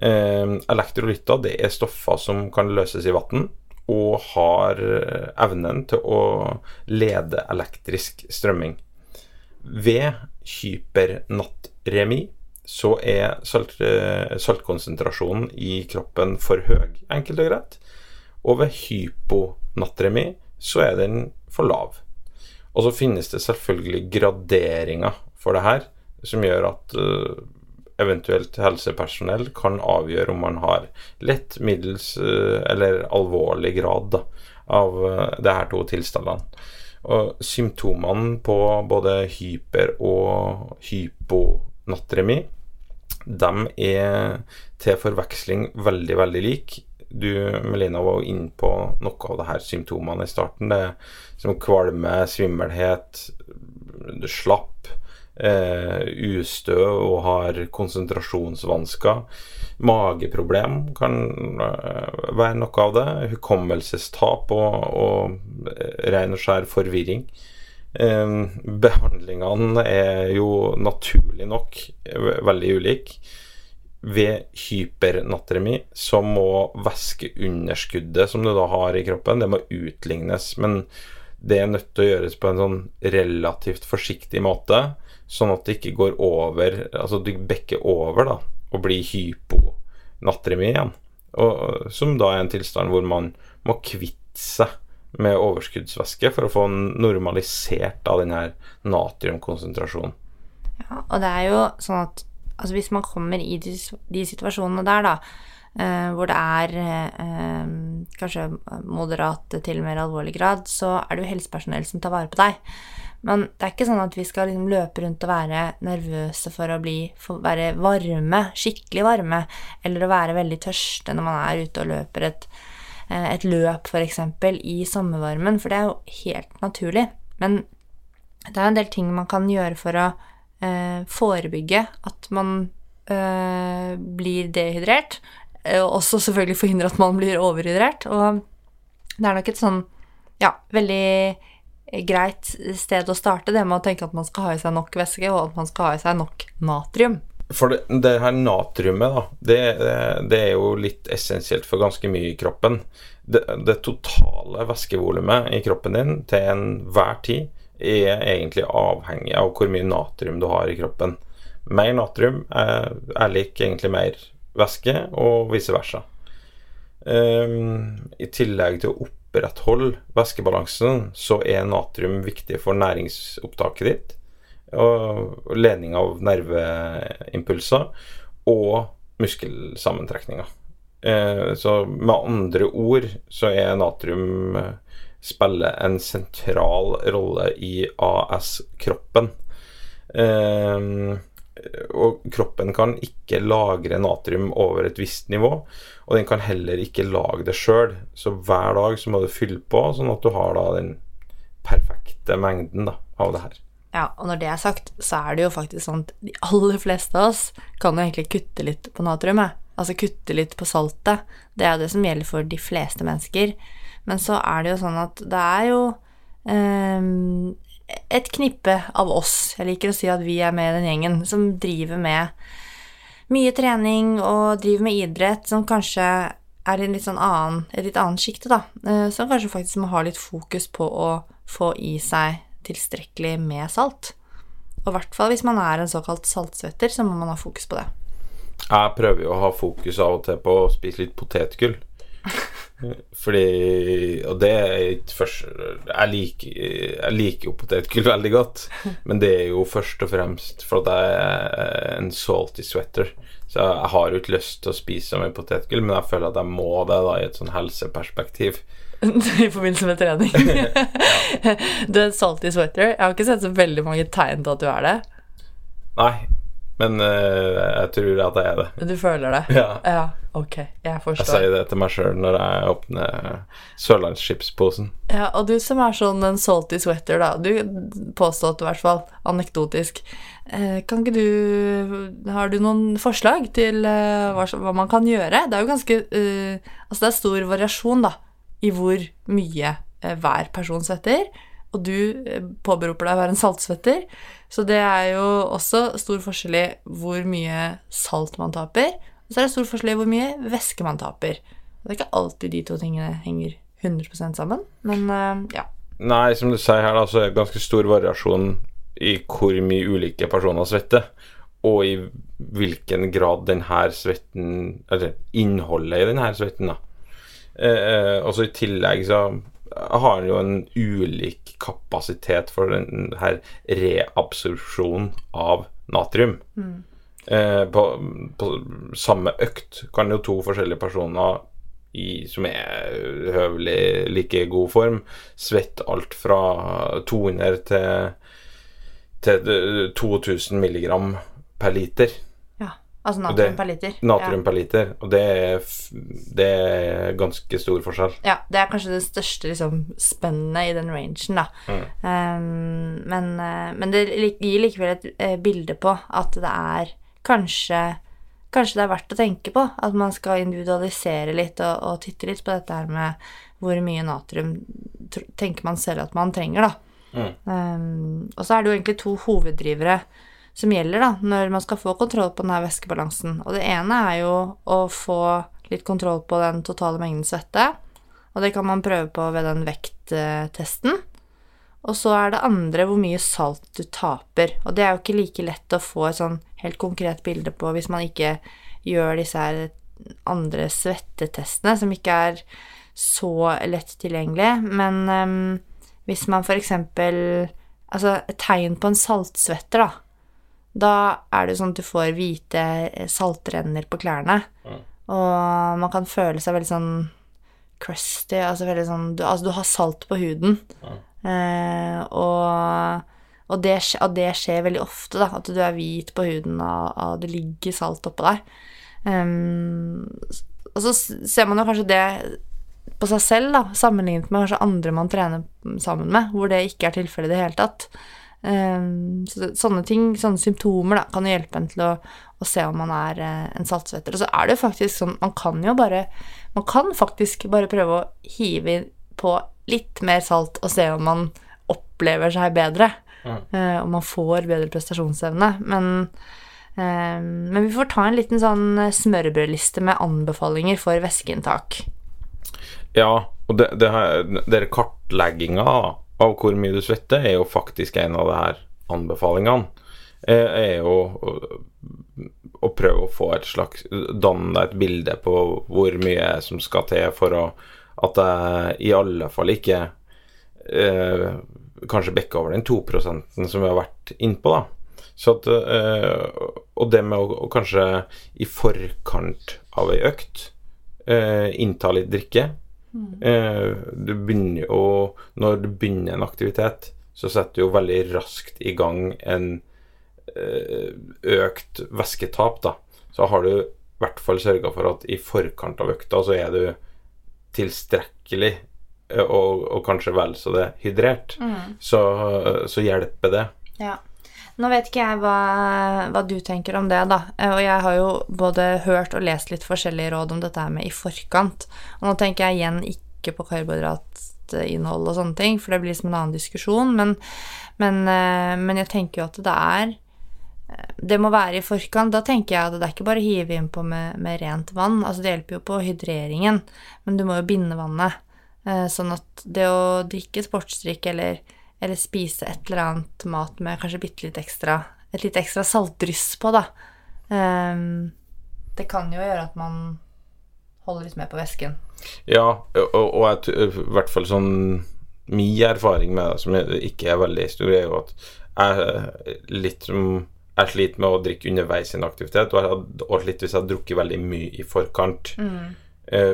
Eh, elektrolytter det er stoffer som kan løses i vann, og har eh, evnen til å lede elektrisk strømming. Ved hypernatremi så er salt, eh, saltkonsentrasjonen i kroppen for høy, enkelt og greit. Og ved hyponatremi så er den for lav. Og så finnes det selvfølgelig graderinger for det her, som gjør at uh, eventuelt helsepersonell kan avgjøre om man har lett, middels uh, eller alvorlig grad da, av uh, de her to tilstandene. Og symptomene på både hyper- og hyponatremi de er til forveksling veldig, veldig like. Du, Melina, var jo inne på noe av det her symptomene i starten. Det som kvalme, svimmelhet, slapp, eh, ustø og har konsentrasjonsvansker. Mageproblem kan eh, være noe av det. Hukommelsestap og, og ren og skjær forvirring. Eh, behandlingene er jo naturlig nok veldig ulike. Ved hypernatremi så må væskeunderskuddet som du da har i kroppen, det må utlignes. Men det er nødt til å gjøres på en sånn relativt forsiktig måte, sånn at det ikke går over Altså du bekker over da, og blir hyponatremi igjen. Og, som da er en tilstand hvor man må kvitte seg med overskuddsvæske for å få normalisert av den her natriumkonsentrasjonen. Ja, og det er jo sånn at altså hvis man kommer i de, de situasjonene der, da, eh, hvor det er eh, kanskje moderat til mer alvorlig grad, så er det jo helsepersonell som tar vare på deg. Men det er ikke sånn at vi skal liksom løpe rundt og være nervøse for å bli, for være varme, skikkelig varme, eller å være veldig tørste når man er ute og løper et, et løp, f.eks., i sommervarmen, for det er jo helt naturlig. Men det er en del ting man kan gjøre for å eh, forebygge at man eh, blir dehydrert. Eh, og også selvfølgelig forhindre at man blir overhydrert. Og det er nok et sånn ja, veldig greit sted å starte, det med å tenke at man skal ha i seg nok væske, og at man skal ha i seg nok natrium. For det, det her natriumet, da, det, det, er jo litt essensielt for ganske mye i kroppen. Det, det totale væskevolumet i kroppen din til enhver tid er egentlig avhengig av hvor mye natrium du har i kroppen. Mer natrium er, er lik egentlig mer væske, og vice versa. Um, I tillegg til å opprettholde væskebalansen, så er natrium viktig for næringsopptaket ditt, og ledning av nerveimpulser og muskelsammentrekninger. Uh, så med andre ord så er natrium spiller en sentral rolle i AS-kroppen. Um, og kroppen kan ikke lagre natrium over et visst nivå, og den kan heller ikke lage det sjøl. Så hver dag så må du fylle på, sånn at du har da den perfekte mengden da, av det her. Ja, og når det er sagt, så er det jo faktisk sånn at de aller fleste av oss kan jo egentlig kutte litt på natriumet. Altså kutte litt på saltet. Det er jo det som gjelder for de fleste mennesker. Men så er det jo sånn at det er jo um, et knippe av oss, jeg liker å si at vi er med i den gjengen, som driver med mye trening og driver med idrett som kanskje er i litt sånn annen, et litt annet sjikte, da. Uh, som kanskje faktisk må ha litt fokus på å få i seg tilstrekkelig med salt. Og i hvert fall hvis man er en såkalt saltsvetter, så må man ha fokus på det. Jeg prøver jo å ha fokus av og til på å spise litt potetgull. (laughs) Fordi Og det er ikke først Jeg liker, jeg liker jo potetgull veldig godt, (laughs) men det er jo først og fremst for at jeg er en salty sweater. Så jeg har jo ikke lyst til å spise med potetgull, men jeg føler at jeg må det da i et sånn helseperspektiv. (laughs) I forbindelse med trening? (laughs) (laughs) du er en salty sweater. Jeg har ikke sett så veldig mange tegn til at du er det. Nei, men uh, jeg tror at jeg er det. Du føler det? Ja. Ja, ok. Jeg forstår. Jeg sier det til meg sjøl når jeg åpner Sørlandsskipsposen. Ja, og du som er sånn en salty sweater, da. Du påstått i hvert fall, anekdotisk. Eh, kan ikke du Har du noen forslag til eh, hva, hva man kan gjøre? Det er jo ganske eh, Altså, det er stor variasjon, da, i hvor mye eh, hver person svetter. Og du eh, påberoper deg å være en saltsvetter. Så det er jo også stor forskjell i hvor mye salt man taper. Og så er det stor forskjell i hvor mye væske man taper. Det er ikke alltid de to tingene henger 100% sammen, men eh, ja. Nei, som du sier her, da, så er det ganske stor variasjon i hvor mye ulike personer svetter, og i hvilken grad denne svetten Eller innholdet i denne svetten, da. Eh, eh, og så i tillegg så har jo en ulik kapasitet for den her reabsorpsjonen av natrium. Eh, på, på samme økt kan jo to forskjellige personer i, som er høvelig like god form, svette alt fra 200 til, til 2000 milligram per liter. Ja. Altså natrium per liter. Natrium per liter. Og det er, det er ganske stor forskjell. Ja. ja, det er kanskje det største liksom, spennet i den rangen, da. Um, men, eh, men det gir likevel et eh, bilde på at det er kanskje Kanskje det er verdt å tenke på at man skal individualisere litt og, og titte litt på dette her med hvor mye natrium tenker man selv at man trenger, da. Um, og så er det jo egentlig to hoveddrivere som gjelder da, når man skal få kontroll på denne væskebalansen. Og det ene er jo å få litt kontroll på den totale mengden svette. Og det kan man prøve på ved den vekttesten. Og så er det andre hvor mye salt du taper. Og det er jo ikke like lett å få et sånn helt konkret bilde på hvis man ikke gjør disse her andre svettetestene, som ikke er så lett tilgjengelige. Men um, hvis man eksempel Altså, et tegn på en saltsvetter, da. Da er det jo sånn at du får hvite eh, saltrenner på klærne. Og man kan føle seg veldig sånn crusty, altså veldig sånn du, Altså, du har salt på huden. Eh, og og det, og det skjer veldig ofte, da. At du er hvit på huden, og, og det ligger salt oppå deg. Um, og så ser man jo kanskje det på seg selv, da, sammenlignet med kanskje andre man trener sammen med, hvor det ikke er tilfellet i det hele tatt. Ehm, så sånne ting, sånne symptomer, da, kan jo hjelpe en til å, å se om man er eh, en saltsvetter. Og så er det jo faktisk sånn, man kan jo bare Man kan faktisk bare prøve å hive på litt mer salt og se om man opplever seg bedre. Eh, og man får bedre prestasjonsevne. Men, eh, men vi får ta en liten sånn smørbrødliste med anbefalinger for væskeinntak. Ja, og det, det her, dere kartlegginga av hvor mye du svetter, er jo faktisk en av de her anbefalingene. Eh, Er jo å, å prøve å få et slags Danne deg et bilde på hvor mye som skal til for å, at jeg i alle fall ikke eh, kanskje bekker over den 2 som vi har vært innpå, da. Så at, eh, og det med å, å kanskje i forkant av ei økt eh, innta litt drikke eh, Du begynner jo Når du begynner en aktivitet, så setter du jo veldig raskt i gang en eh, økt væsketap, da. Så har du i hvert fall sørga for at i forkant av økta så er du tilstrekkelig eh, og, og kanskje vel så det hydrert. Så, så hjelper det. Ja. Nå vet ikke jeg hva, hva du tenker om det, da. Eh, Og jeg har jo både hørt og lest litt forskjellige råd om dette her med i forkant. Og nå tenker jeg igjen ikke på karbohydratinnhold og sånne ting, for det blir som en annen diskusjon. Men, men, eh, men jeg tenker jo at det er eh, det må være i forkant. Da tenker jeg at det er ikke bare å hive innpå med, med rent vann. Altså Det hjelper jo på hydreringen, men du må jo binde vannet. Sånn at det å drikke sportsdrikk eller, eller spise et eller annet mat med kanskje bitte litt ekstra Et litt ekstra saltdryss på, da Um, Det kan jo gjøre at man holder litt mer på væsken. Ja, og, og jeg, i hvert fall sånn Min erfaring med det, som ikke er veldig stor, er jo at jeg litt som jeg sliter med å drikke underveis i en aktivitet, og, jeg og litt hvis jeg har drukket veldig mye i forkant. Mm.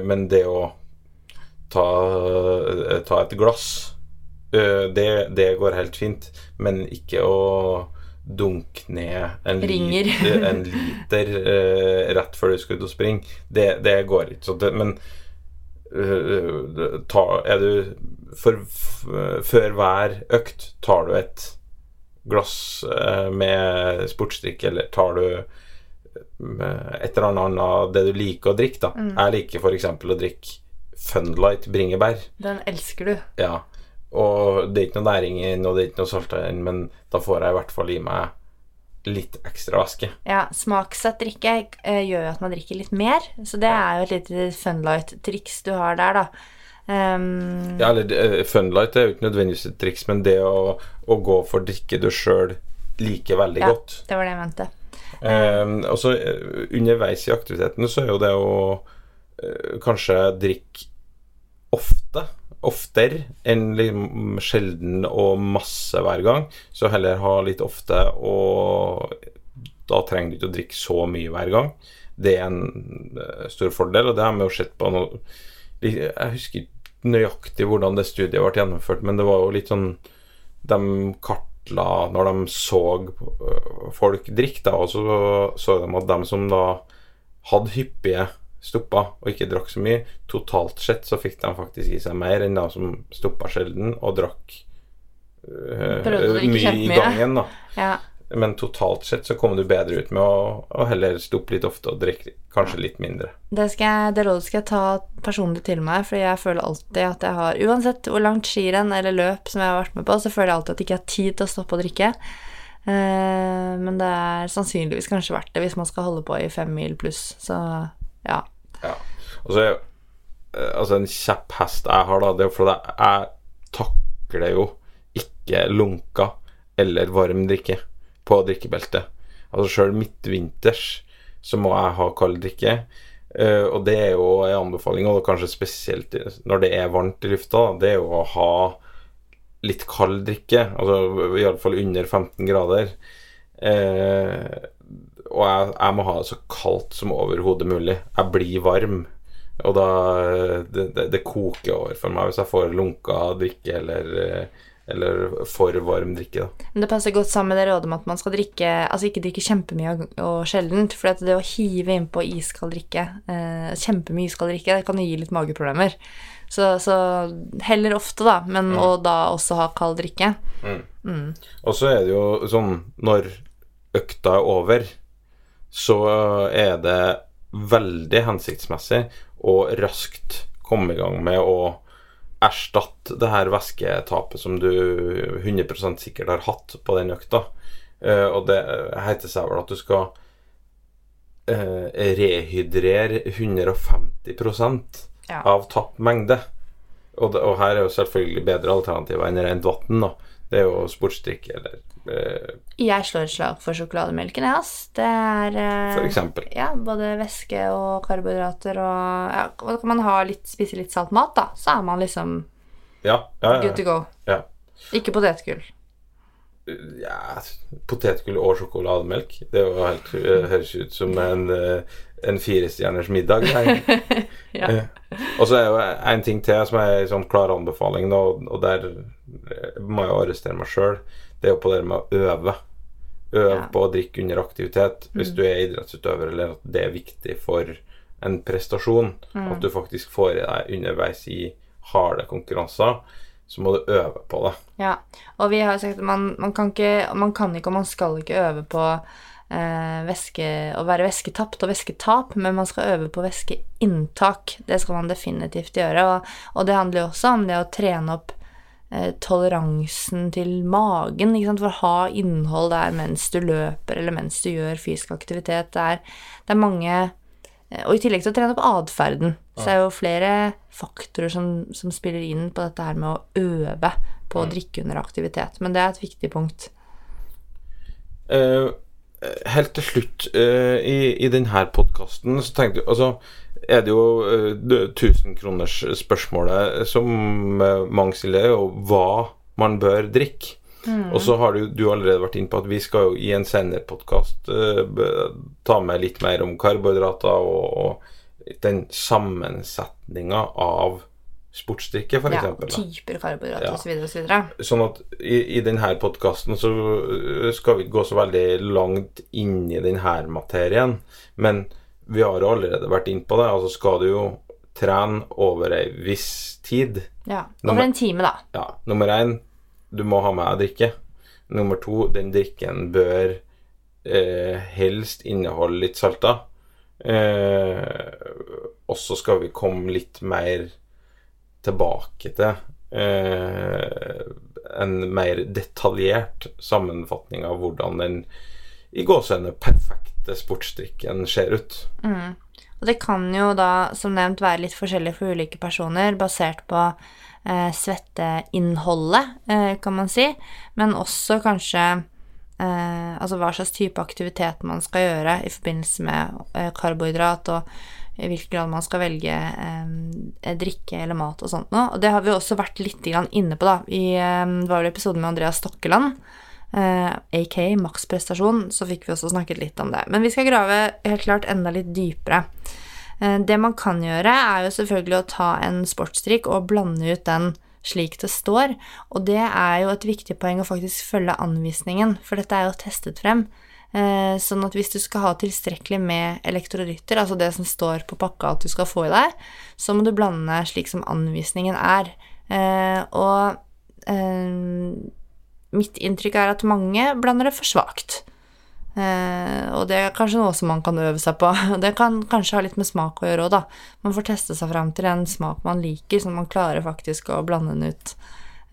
men det å ta, ta et glass, eh, det, det går helt fint. Men ikke å dunke ned en, liter, (laughs) en liter uh, rett før du skal ut og springe. Det, det går ikke. Så det, men uh, ta, er du for, Før hver økt tar du et glass uh, med sportsdrikk, eller tar du eh, et eller annet av det du liker å drikke, da. Jeg liker f.eks. å drikke Funlight bringebær. Den elsker du. Ja. Og det er ikke noe næring i den, og det er ikke noe salt i den, men da får jeg i hvert fall i meg litt ekstra væske. Ja, smaksatt drikke eh, gjør jo at man drikker litt mer, så det er jo et lite funlight-triks du har der, da. Um... Ja, eller eh, Funlight er jo ikke nødvendigvis et triks, men det å, å gå for drikke du sjøl liker veldig ja, godt. det var det jeg mente. Um, og så eh, underveis i aktiviteten så er jo det å uh, kanskje drikke ofte, oftere enn liksom sjelden og masse hver gang. Så heller ha litt ofte, og da trenger du ikke å drikke så mye hver gang. Det er en eh, stor fordel, og det har vi jo sett på noe Jeg husker ikke nøyaktig hvordan det studiet ble gjennomført, men det var jo litt sånn De kartla når de så øh, folk drikke, da, og så så de at de som da hadde hyppige stopper og ikke drakk så mye, totalt sett så fikk de faktisk i seg mer enn de som stoppa sjelden og drakk øh, mye i gangen. da (laughs) Ja. Men totalt sett så kommer du bedre ut med å, å heller stoppe litt ofte og drikke kanskje litt mindre. Det, skal jeg, det rådet skal jeg ta personlig til meg, for jeg føler alltid at jeg har Uansett hvor langt skirenn eller løp som jeg har vært med på, så føler jeg alltid at jeg ikke har tid til å stoppe å drikke. Eh, men det er sannsynligvis kanskje verdt det hvis man skal holde på i fem mil pluss, så ja. Ja. Og så eh, Altså, en kjapp hest jeg har, da, det er fordi jeg, takler jo ikke lunka eller varm drikke på drikkebeltet. Altså sjøl midtvinters så må jeg ha kald drikke. Uh, og det er jo en anbefaling, og kanskje spesielt når det er varmt i lufta, det er jo å ha litt kald drikke. Altså iallfall under 15 grader. Eh, og jeg, jeg må ha det så kaldt som overhodet mulig. Jeg blir varm. Og da det, det, det koker over for meg hvis jeg får lunka drikke eller, eller for varm drikke. da Men det passer godt sammen med det rådet om at man skal drikke Altså ikke drikke kjempemye og, og sjeldent. For det å hive innpå iskald drikke, eh, kjempemye iskald drikke, det kan jo gi litt mageproblemer. Så, så heller ofte, da, men og da også ha kald drikke. Og så er det jo sånn når økta er over, så er det veldig hensiktsmessig å raskt komme i gang med å erstatte det her væsketapet som du 100% sikkert har hatt på den økta. Eh, og det heter seg vel at du skal eh, rehydrere 150 Ja. av tapt mengde. Og, det, og her er jo selvfølgelig bedre alternativer enn rent vann. Det er jo sportsdrikk eller eh, Jeg slår et slag for sjokolademelken, jeg, ass. Det er eh, For eksempel. Ja, både væske og karbohydrater og ja, kan man ha litt, spise litt salt mat, da. Så er man liksom Ja, ja, good to go. ja. Ikke potetgull. ja Potetgull og sjokolademelk. Det helt, eh, høres ut som en, eh, en firestjerners middag. (laughs) Ja. Eh, Og så er jo en ting til som er en sånn klar anbefaling, og der eh, må jeg arrestere meg sjøl. Det er jo på det med å øve. Øve Ja. på å drikke under aktivitet hvis du er idrettsutøver, eller at det er viktig for en prestasjon. At du faktisk får i deg underveis i harde konkurranser. Så må du øve på det. Ja, og vi har sagt at man, man, kan ikke, man kan ikke og man skal ikke øve på eh, væske, å være væsketapt og væsketap, men man skal øve på væskeinntak. Det skal man definitivt gjøre. Og, og det handler jo også om det å trene opp toleransen til magen. Ikke sant? For å ha innhold der mens du løper eller mens du gjør fysisk aktivitet. Det er, det er mange eh, Og i tillegg til å trene opp atferden, så er jo flere faktorer som, som spiller inn på dette her med å øve på å drikke under aktivitet. Men det er et viktig punkt. Uh, helt til slutt uh, i, i denne podkasten så tenkte jeg Altså er det jo tusenkronersspørsmålet 1000-kroners-spørsmålet som eh, mange stiller, er jo hva man bør drikke. Og så har du, du allerede vært inne på at vi skal jo i en senere podkast ta med litt mer om karbohydrater og, og den sammensetninga av sportsdrikke, for Ja, eksempel. typer karbohydrater Ja. osv. osv. Sånn at i, i denne podkasten så skal vi ikke gå så veldig langt inn i denne materien, men vi har allerede vært inn på det. Altså skal du jo trene over ei viss tid. Ja. Nummer- Over en time, da. Ja, nummer én, du må ha med deg drikke. Nummer to, den drikken bør eh, helst inneholde litt salter. Eh, og så skal vi komme litt mer tilbake til eh, en mer detaljert sammenfatning av hvordan den i gåsehudet perfekte sportsdrikken ser ut. Og det kan jo da, som nevnt, være litt forskjellig for ulike personer, basert på eh, svetteinnholdet, eh, kan man si, men også kanskje eh, altså hva slags type aktivitet man skal gjøre i forbindelse med eh, karbohydrat, og i hvilken grad man skal velge eh, drikke eller mat og sånt noe. Og det har vi også vært litt inne på, da. I, eh, det var vel episoden med Andreas Stokkeland, eh, aka maksprestasjon, så fikk vi også snakket litt om det. Men vi skal grave helt klart enda litt dypere. Eh, Det man kan gjøre, er jo selvfølgelig å ta en sportsdrikk og blande ut den slik det står, og det er jo et viktig poeng å faktisk følge anvisningen, for dette er jo testet frem. Eh, Sånn at hvis du skal ha tilstrekkelig med elektrolytter, altså det som står på pakka at du skal få i deg, så må du blande slik som anvisningen er. Og mitt inntrykk er at mange blander det for svakt. Eh, og det er kanskje noe som man kan øve seg på. (laughs) Det kan kanskje ha litt med smak å gjøre òg, da. Man får teste seg fram til en smak man liker, sånn at man klarer faktisk å blande den ut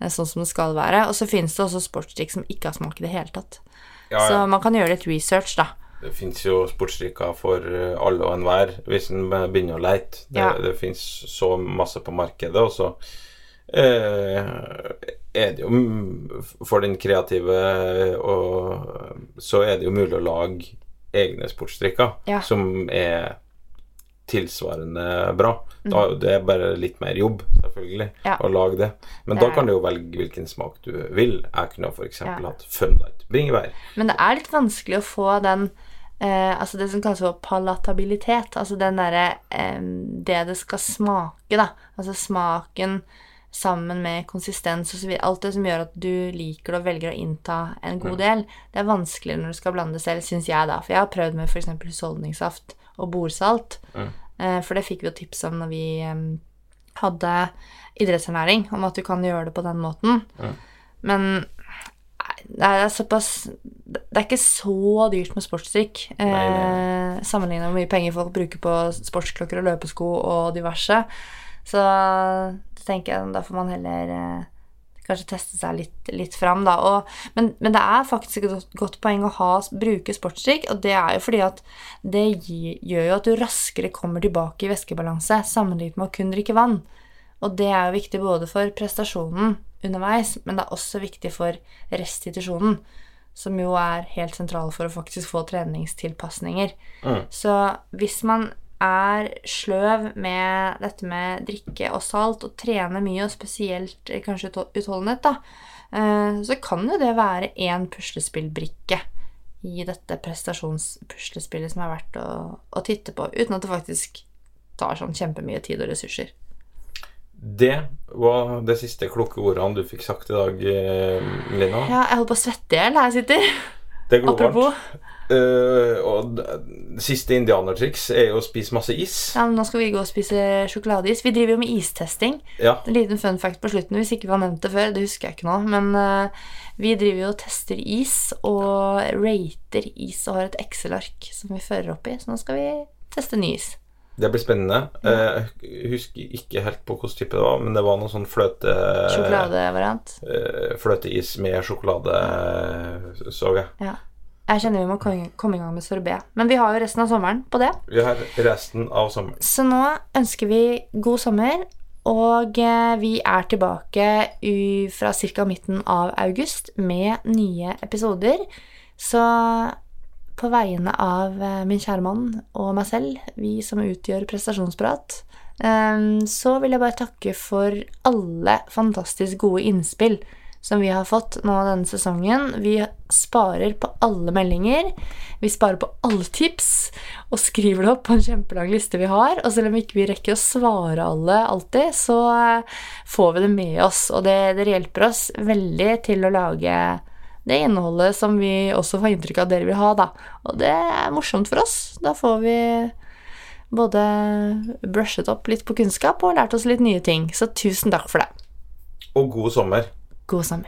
eh, sånn som det skal være. Og så finnes det også sportsdrikk som ikke har smak i det hele tatt. Ja, Så man kan gjøre litt research, da. Det fins jo sportsdrikker for eh, alle og enhver, hvis en begynner å leite. Det, Ja. det fins så masse på markedet, og så eh, er det jo For den kreative og Så er det jo mulig å lage egne sportsdrikker Ja. som er tilsvarende bra. Mm. Da, det er bare litt mer jobb, selvfølgelig, Ja. å lage det. Men Det da er kan du jo velge hvilken smak du vil. Jeg kunne f.eks. Ja. hatt Funlight bringebær. Men det er litt vanskelig å få den eh, Altså det som kalles for palatabilitet. Altså den derre eh, Det det skal smake, da. Altså smaken sammen med konsistens osv. Alt det som gjør at du liker det og velger å innta en god del. Det er vanskeligere når du skal blande det selv, syns jeg, da. For jeg har prøvd med f.eks. husholdningssaft og bordsalt. Mm. for det fikk vi jo tips om når vi hadde idrettsernæring, om at du kan gjøre det på den måten. Men det er såpass Det er ikke så dyrt med sportsdrikk. Eh, Sammenlignet med hvor mye penger folk bruker på sportsklokker og løpesko og diverse. Så da tenker jeg da får man heller eh, kanskje teste seg litt, litt fram, da. Og, men, men det er faktisk et godt, godt poeng å ha, bruke sportsdrikk, og det er jo fordi at det gjør jo at du raskere kommer tilbake i væskebalanse sammenlignet med å kun drikke vann. Og det er jo viktig både for prestasjonen underveis, men det er også viktig for restitusjonen, som jo er helt sentral for å faktisk få treningstilpasninger. Så hvis man er sløv med dette med drikke og salt, og trener mye, og spesielt eh, kanskje utholdenhet, da, eh, så kan jo det være én puslespillbrikke i dette prestasjonspuslespillet som er verdt å, å titte på, uten at det faktisk tar sånn kjempemye tid og ressurser. Det var de siste kloke ordene du fikk sagt i dag, eh, Lina. Ja, jeg holder på å svette i hjel her jeg sitter. Det er glovarmt. Apropos. Eh, og det siste indianertriks er jo å spise masse is. Ja, men nå skal vi gå og spise sjokoladeis. Vi driver jo med istesting. Ja. En liten fun fact på slutten hvis ikke vi har nevnt det før. Det husker jeg ikke nå. Men uh, vi driver jo og tester is og rater is og har et Excel-ark som vi fører opp i. Så nå skal vi teste ny is. Det blir spennende. Ja. Jeg husker ikke helt på hvilken type det var, men det var noe sånn fløte... Sjokoladevariant. eh, Fløteis med sjokolade, så jeg. Ja. Jeg kjenner vi må komme i gang med sorbet. Men vi har jo resten av sommeren på det. Vi har resten av sommeren. Så nå ønsker vi god sommer, og eh, vi er tilbake fra ca. midten av august med nye episoder. Så på vegne av eh, min kjære mann og meg selv, vi som utgjør prestasjonsprat, eh, så vil jeg bare takke for alle fantastisk gode innspill som vi har fått nå denne sesongen. Vi sparer på alle meldinger. Vi sparer på alle tips og skriver det opp på en kjempelang liste vi har. Og selv om ikke vi rekker å svare alle alltid, så eh, får vi det med oss. Og det, det hjelper oss veldig til å lage det innholdet som vi også får inntrykk av dere vil ha, da. Og det er morsomt for oss. Da får vi både brushet opp litt på kunnskap og lært oss litt nye ting. Så tusen takk for det. Og god sommer. God sammen.